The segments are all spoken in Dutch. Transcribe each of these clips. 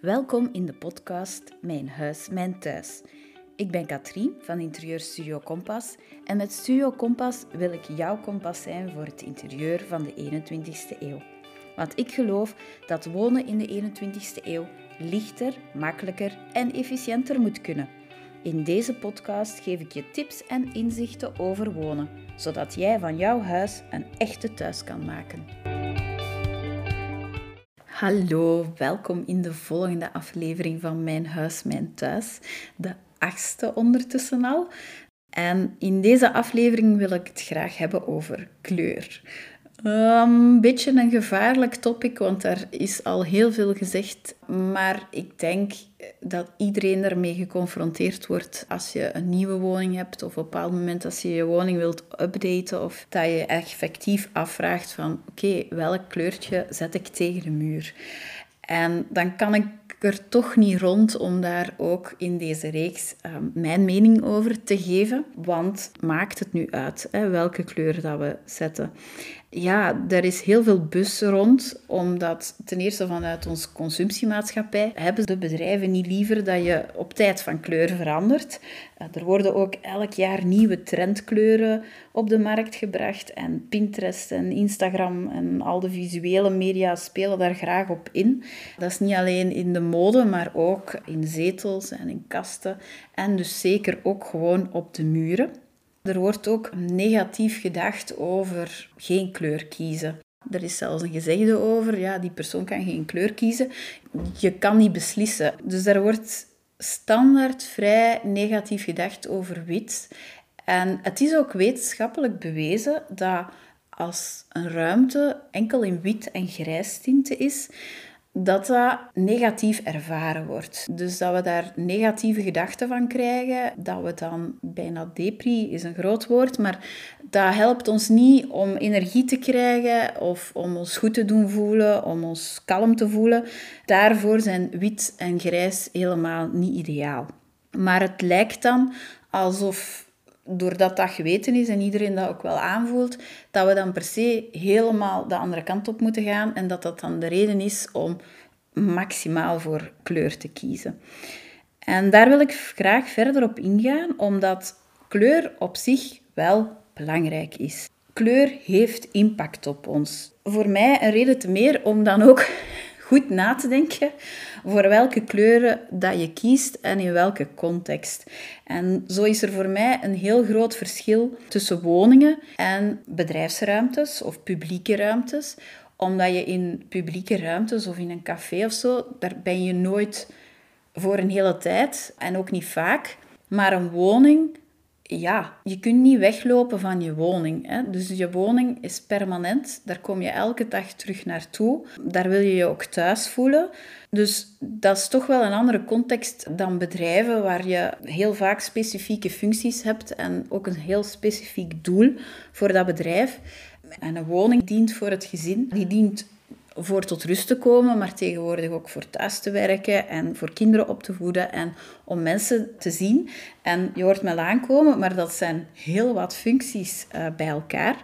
Welkom in de podcast Mijn Huis, Mijn Thuis. Ik ben Katrien van Interieur Studio Kompas en met Studio Kompas wil ik jouw kompas zijn voor het interieur van de 21ste eeuw. Want ik geloof dat wonen in de 21ste eeuw lichter, makkelijker en efficiënter moet kunnen. In deze podcast geef ik je tips en inzichten over wonen, zodat jij van jouw huis een echte thuis kan maken. Hallo, welkom in de volgende aflevering van Mijn Huis, Mijn Thuis. De achtste ondertussen al. En in deze aflevering wil ik het graag hebben over kleur. Een beetje een gevaarlijk topic, want er is al heel veel gezegd. Maar ik denk dat iedereen ermee geconfronteerd wordt als je een nieuwe woning hebt of op een bepaald moment als je je woning wilt updaten of dat je effectief afvraagt van oké, welk kleurtje zet ik tegen de muur? En dan kan ik er toch niet rond om daar ook in deze reeks ehm, mijn mening over te geven. Want maakt het nu uit hè, welke kleur dat we zetten? Ja, er is heel veel bus rond, omdat ten eerste vanuit onze consumptiemaatschappij hebben de bedrijven niet liever dat je op tijd van kleur verandert. Eh, er worden ook elk jaar nieuwe trendkleuren op de markt gebracht en Pinterest en Instagram en al de visuele media spelen daar graag op in. Dat is niet alleen in de mode, maar ook in zetels en in kasten en dus zeker ook gewoon op de muren. Er wordt ook negatief gedacht over geen kleur kiezen. Er is zelfs een gezegde over, ja, die persoon kan geen kleur kiezen. Je kan niet beslissen. Dus er wordt standaard vrij negatief gedacht over wit. En het is ook wetenschappelijk bewezen dat als een ruimte enkel in wit en grijs tinten is, dat dat negatief ervaren wordt. Dus dat we daar negatieve gedachten van krijgen, dat we dan bijna depri is een groot woord, maar dat helpt ons niet om energie te krijgen of om ons goed te doen voelen, om ons kalm te voelen. Daarvoor zijn wit en grijs helemaal niet ideaal. Maar het lijkt dan alsof doordat dat geweten is en iedereen dat ook wel aanvoelt, dat we dan per se helemaal de andere kant op moeten gaan en dat dat dan de reden is om maximaal voor kleur te kiezen. En daar wil ik graag verder op ingaan, omdat kleur op zich wel belangrijk is. Kleur heeft impact op ons. Voor mij een reden te meer om dan ook goed na te denken voor welke kleuren dat je kiest en in welke context. En zo is er voor mij een heel groot verschil tussen woningen en bedrijfsruimtes of publieke ruimtes omdat je in publieke ruimtes of in een café of zo, daar ben je nooit voor een hele tijd en ook niet vaak. Maar een woning, ja, je kunt niet weglopen van je woning. Hè? Dus je woning is permanent. Daar kom je elke dag terug naartoe. Daar wil je je ook thuis voelen. Dus dat is toch wel een andere context dan bedrijven waar je heel vaak specifieke functies hebt en ook een heel specifiek doel voor dat bedrijf. En een woning dient voor het gezin. Die dient voor tot rust te komen, maar tegenwoordig ook voor thuis te werken en voor kinderen op te voeden en om mensen te zien. En je hoort me aankomen, maar dat zijn heel wat functies uh, bij elkaar.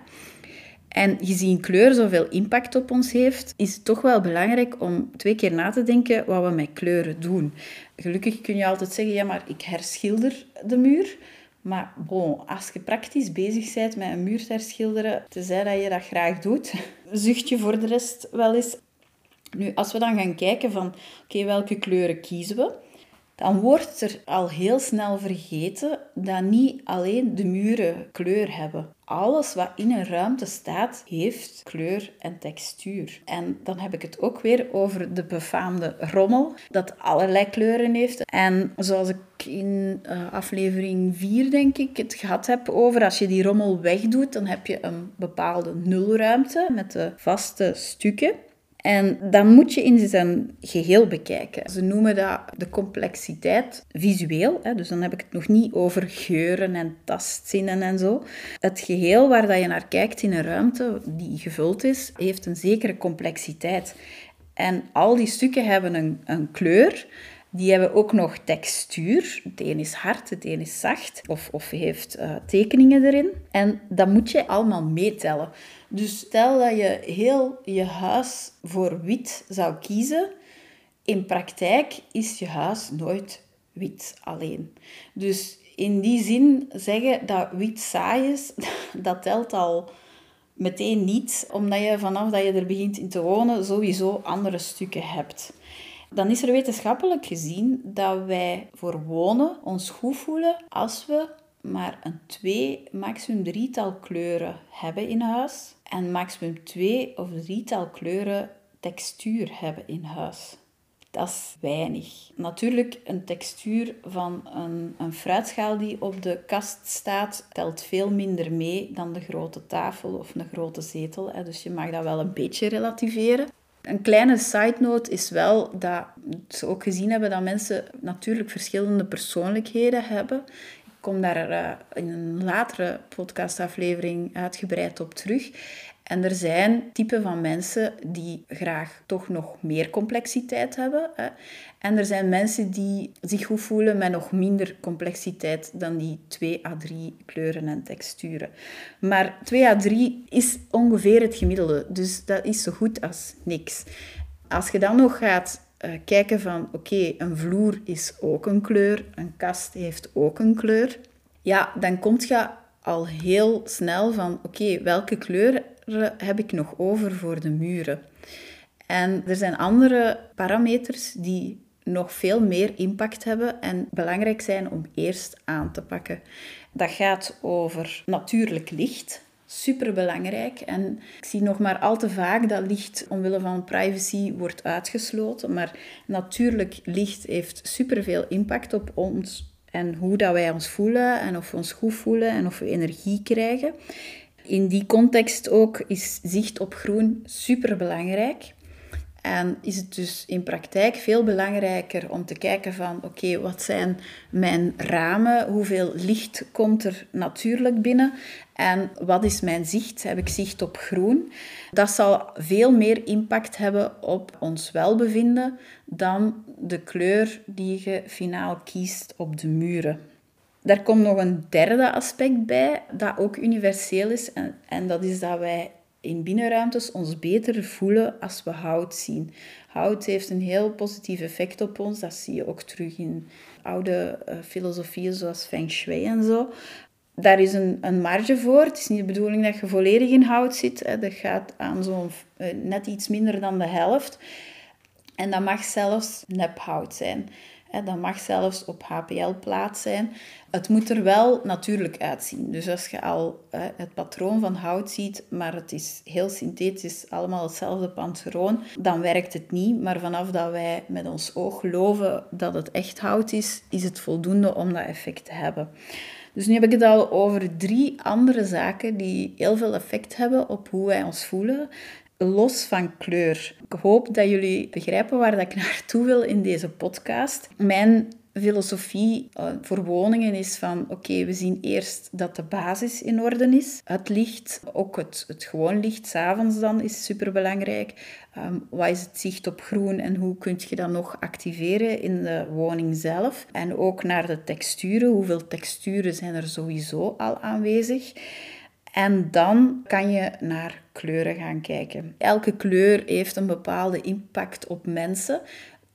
En gezien kleur zoveel impact op ons heeft, is het toch wel belangrijk om twee keer na te denken wat we met kleuren doen. Gelukkig kun je altijd zeggen, ja, maar ik herschilder de muur. Maar bon, als je praktisch bezig bent met een muur te herschilderen, tenzij dat je dat graag doet, zucht je voor de rest wel eens. Nu, als we dan gaan kijken van, oké, welke kleuren kiezen we? Dan wordt er al heel snel vergeten dat niet alleen de muren kleur hebben. Alles wat in een ruimte staat, heeft kleur en textuur. En dan heb ik het ook weer over de befaamde rommel, dat allerlei kleuren heeft. En zoals ik in uh, aflevering 4, denk ik, het gehad heb over, als je die rommel wegdoet, dan heb je een bepaalde nulruimte met de vaste stukken. En dan moet je in zijn geheel bekijken. Ze noemen dat de complexiteit visueel. Hè? Dus dan heb ik het nog niet over geuren en tastzinnen en zo. Het geheel waar dat je naar kijkt in een ruimte die gevuld is, heeft een zekere complexiteit. En al die stukken hebben een, een kleur. Die hebben ook nog textuur. Het een is hard, het een is zacht of, of heeft uh, tekeningen erin. En dat moet je allemaal meetellen. Dus stel dat je heel je huis voor wit zou kiezen, in praktijk is je huis nooit wit alleen. Dus in die zin zeggen dat wit saai is, dat telt al meteen niet, omdat je vanaf dat je er begint in te wonen sowieso andere stukken hebt. Dan is er wetenschappelijk gezien dat wij voor wonen ons goed voelen als we maar een twee, maximum drietal kleuren hebben in huis en maximum twee of drietal kleuren textuur hebben in huis. Dat is weinig. Natuurlijk, een textuur van een, een fruitschaal die op de kast staat, telt veel minder mee dan de grote tafel of een grote zetel. Dus je mag dat wel een beetje relativeren. Een kleine side note is wel dat ze ook gezien hebben dat mensen natuurlijk verschillende persoonlijkheden hebben. Ik kom daar uh, in een latere podcastaflevering uitgebreid op terug. En er zijn typen van mensen die graag toch nog meer complexiteit hebben. Hè. En er zijn mensen die zich goed voelen met nog minder complexiteit dan die 2 à 3 kleuren en texturen. Maar 2 à 3 is ongeveer het gemiddelde, dus dat is zo goed als niks. Als je dan nog gaat uh, kijken van, oké, een vloer is ook een kleur, een kast heeft ook een kleur, ja, dan kom je al heel snel van, oké, welke kleur heb ik nog over voor de muren? En er zijn andere parameters die nog veel meer impact hebben en belangrijk zijn om eerst aan te pakken. Dat gaat over natuurlijk licht. Super belangrijk. En ik zie nog maar al te vaak dat licht omwille van privacy wordt uitgesloten. Maar natuurlijk licht heeft superveel impact op ons en hoe dat wij ons voelen en of we ons goed voelen en of we energie krijgen. In die context ook is zicht op groen super belangrijk. En is het dus in praktijk veel belangrijker om te kijken van oké, wat zijn mijn ramen? Hoeveel licht komt er natuurlijk binnen? En wat is mijn zicht? Heb ik zicht op groen? Dat zal veel meer impact hebben op ons welbevinden dan de kleur die je finaal kiest op de muren. Daar komt nog een derde aspect bij dat ook universeel is en, en dat is dat wij in binnenruimtes ons beter voelen als we hout zien. Hout heeft een heel positief effect op ons. Dat zie je ook terug in oude uh, filosofieën zoals Feng Shui en zo. Daar is een, een marge voor. Het is niet de bedoeling dat je volledig in hout zit. Hè. Dat gaat aan zo'n uh, net iets minder dan de helft. En dat mag zelfs nephout zijn. Dat mag zelfs op HPL-plaat zijn. Het moet er wel natuurlijk uitzien. Dus als je al het patroon van hout ziet, maar het is heel synthetisch, allemaal hetzelfde patroon, dan werkt het niet. Maar vanaf dat wij met ons oog geloven dat het echt hout is, is het voldoende om dat effect te hebben. Dus nu heb ik het al over drie andere zaken die heel veel effect hebben op hoe wij ons voelen los van kleur. Ik hoop dat jullie begrijpen waar ik naartoe wil in deze podcast. Mijn filosofie uh, voor woningen is van oké, we zien eerst dat de basis in orde is. Het licht, ook het, het gewoon licht, s'avonds dan, is superbelangrijk. Um, wat is het zicht op groen en hoe kun je dat nog activeren in de woning zelf? En ook naar de texturen. Hoeveel texturen zijn er sowieso al aanwezig? En dan kan je naar kleuren gaan kijken. Elke kleur heeft een bepaalde impact op mensen.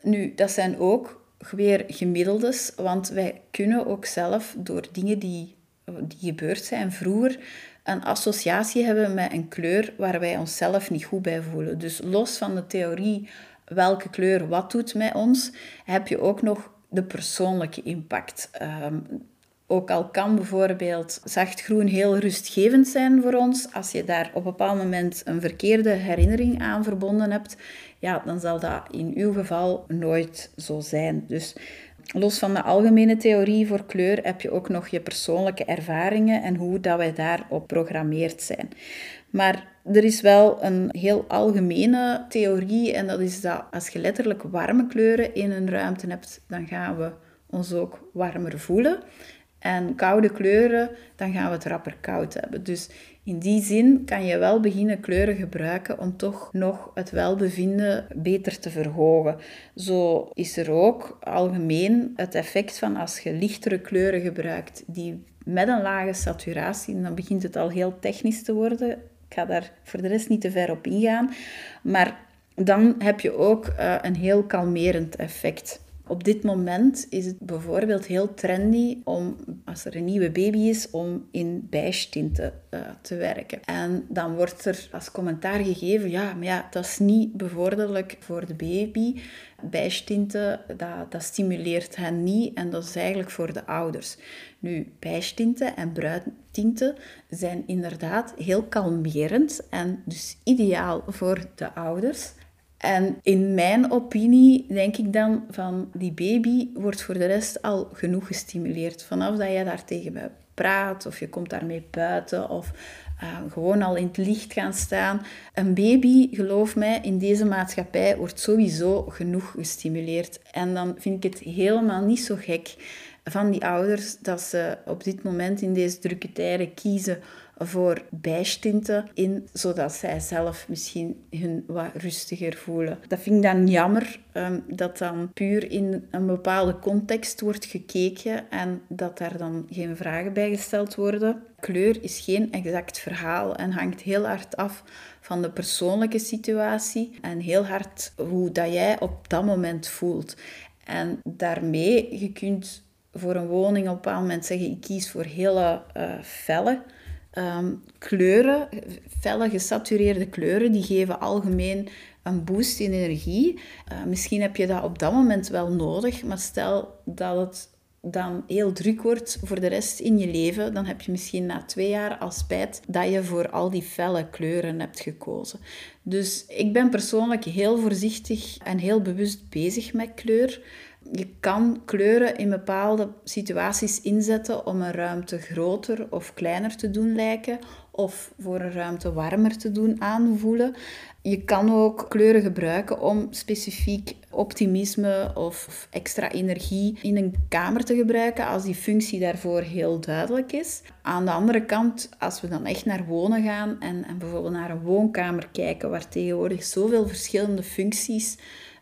Nu, dat zijn ook weer gemiddeldes, want wij kunnen ook zelf door dingen die, die gebeurd zijn vroeger een associatie hebben met een kleur waar wij onszelf niet goed bij voelen. Dus los van de theorie welke kleur wat doet met ons, heb je ook nog de persoonlijke impact. Ehm, ook al kan bijvoorbeeld zachtgroen heel rustgevend zijn voor ons, als je daar op een bepaald moment een verkeerde herinnering aan verbonden hebt, ja, dan zal dat in uw geval nooit zo zijn. Dus los van de algemene theorie voor kleur heb je ook nog je persoonlijke ervaringen en hoe dat wij daarop programmeerd zijn. Maar er is wel een heel algemene theorie en dat is dat als je letterlijk warme kleuren in een ruimte hebt, dan gaan we ons ook warmer voelen en koude kleuren, dan gaan we het rapper koud hebben. Dus in die zin kan je wel beginnen kleuren gebruiken om toch nog het welbevinden beter te verhogen. Zo is er ook algemeen het effect van als je lichtere kleuren gebruikt die met een lage saturatie, dan begint het al heel technisch te worden. Ik ga daar voor de rest niet te ver op ingaan. Maar dan heb je ook uh, een heel kalmerend effect. Op dit moment is het bijvoorbeeld heel trendy om, als er een nieuwe baby is, om in beige tinten uh, te werken. En dan wordt er als commentaar gegeven, ja, maar ja, dat is niet bevorderlijk voor de baby. Beige tinten, dat, dat stimuleert hen niet en dat is eigenlijk voor de ouders. Nu, beige tinten en bruin tinten zijn inderdaad heel kalmerend en dus ideaal voor de ouders. En in mijn opinie denk ik dan van die baby wordt voor de rest al genoeg gestimuleerd. Vanaf dat jij daar tegen praat of je komt daarmee buiten of uh, gewoon al in het licht gaan staan. Een baby, geloof mij, in deze maatschappij wordt sowieso genoeg gestimuleerd. En dan vind ik het helemaal niet zo gek van die ouders dat ze op dit moment in deze drukke tijden kiezen voor bijstinten in, zodat zij zelf misschien hun wat rustiger voelen. Dat vind ik dan jammer, um, dat dan puur in een bepaalde context wordt gekeken en dat daar dan geen vragen bij gesteld worden. Kleur is geen exact verhaal en hangt heel hard af van de persoonlijke situatie en heel hard hoe dat jij op dat moment voelt. En daarmee, je kunt voor een woning op een bepaald moment zeggen, ik kies voor hele uh, felle Ehm, kleuren, felle gesatureerde kleuren, die geven algemeen een boost in energie. Uh, misschien heb je dat op dat moment wel nodig, maar stel dat het dan heel druk wordt voor de rest in je leven, dan heb je misschien na twee jaar al spijt dat je voor al die felle kleuren hebt gekozen. Dus ik ben persoonlijk heel voorzichtig en heel bewust bezig met kleur. Je kan kleuren in bepaalde situaties inzetten om een ruimte groter of kleiner te doen lijken of voor een ruimte warmer te doen aanvoelen. Je kan ook kleuren gebruiken om specifiek optimisme of extra energie in een kamer te gebruiken als die functie daarvoor heel duidelijk is. Aan de andere kant, als we dan echt naar wonen gaan en, en bijvoorbeeld naar een woonkamer kijken waar tegenwoordig zoveel verschillende functies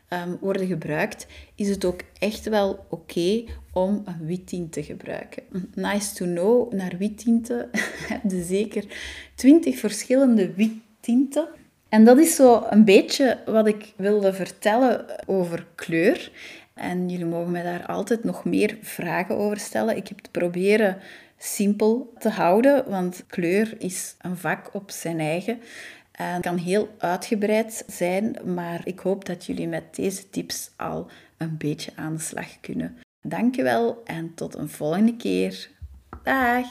Ehm, worden gebruikt, is het ook echt wel oké om een wit tint te gebruiken. Nice to know, naar wit tinten heb je zeker 20 verschillende wit tinten. En dat is zo een beetje wat ik wilde vertellen over kleur. En jullie mogen mij daar altijd nog meer vragen over stellen. Ik heb het proberen simpel te houden, want kleur is een vak op zijn eigen. En het kan heel uitgebreid zijn, maar ik hoop dat jullie met deze tips al een beetje aan de slag kunnen. Dankjewel en tot een volgende keer. Dag!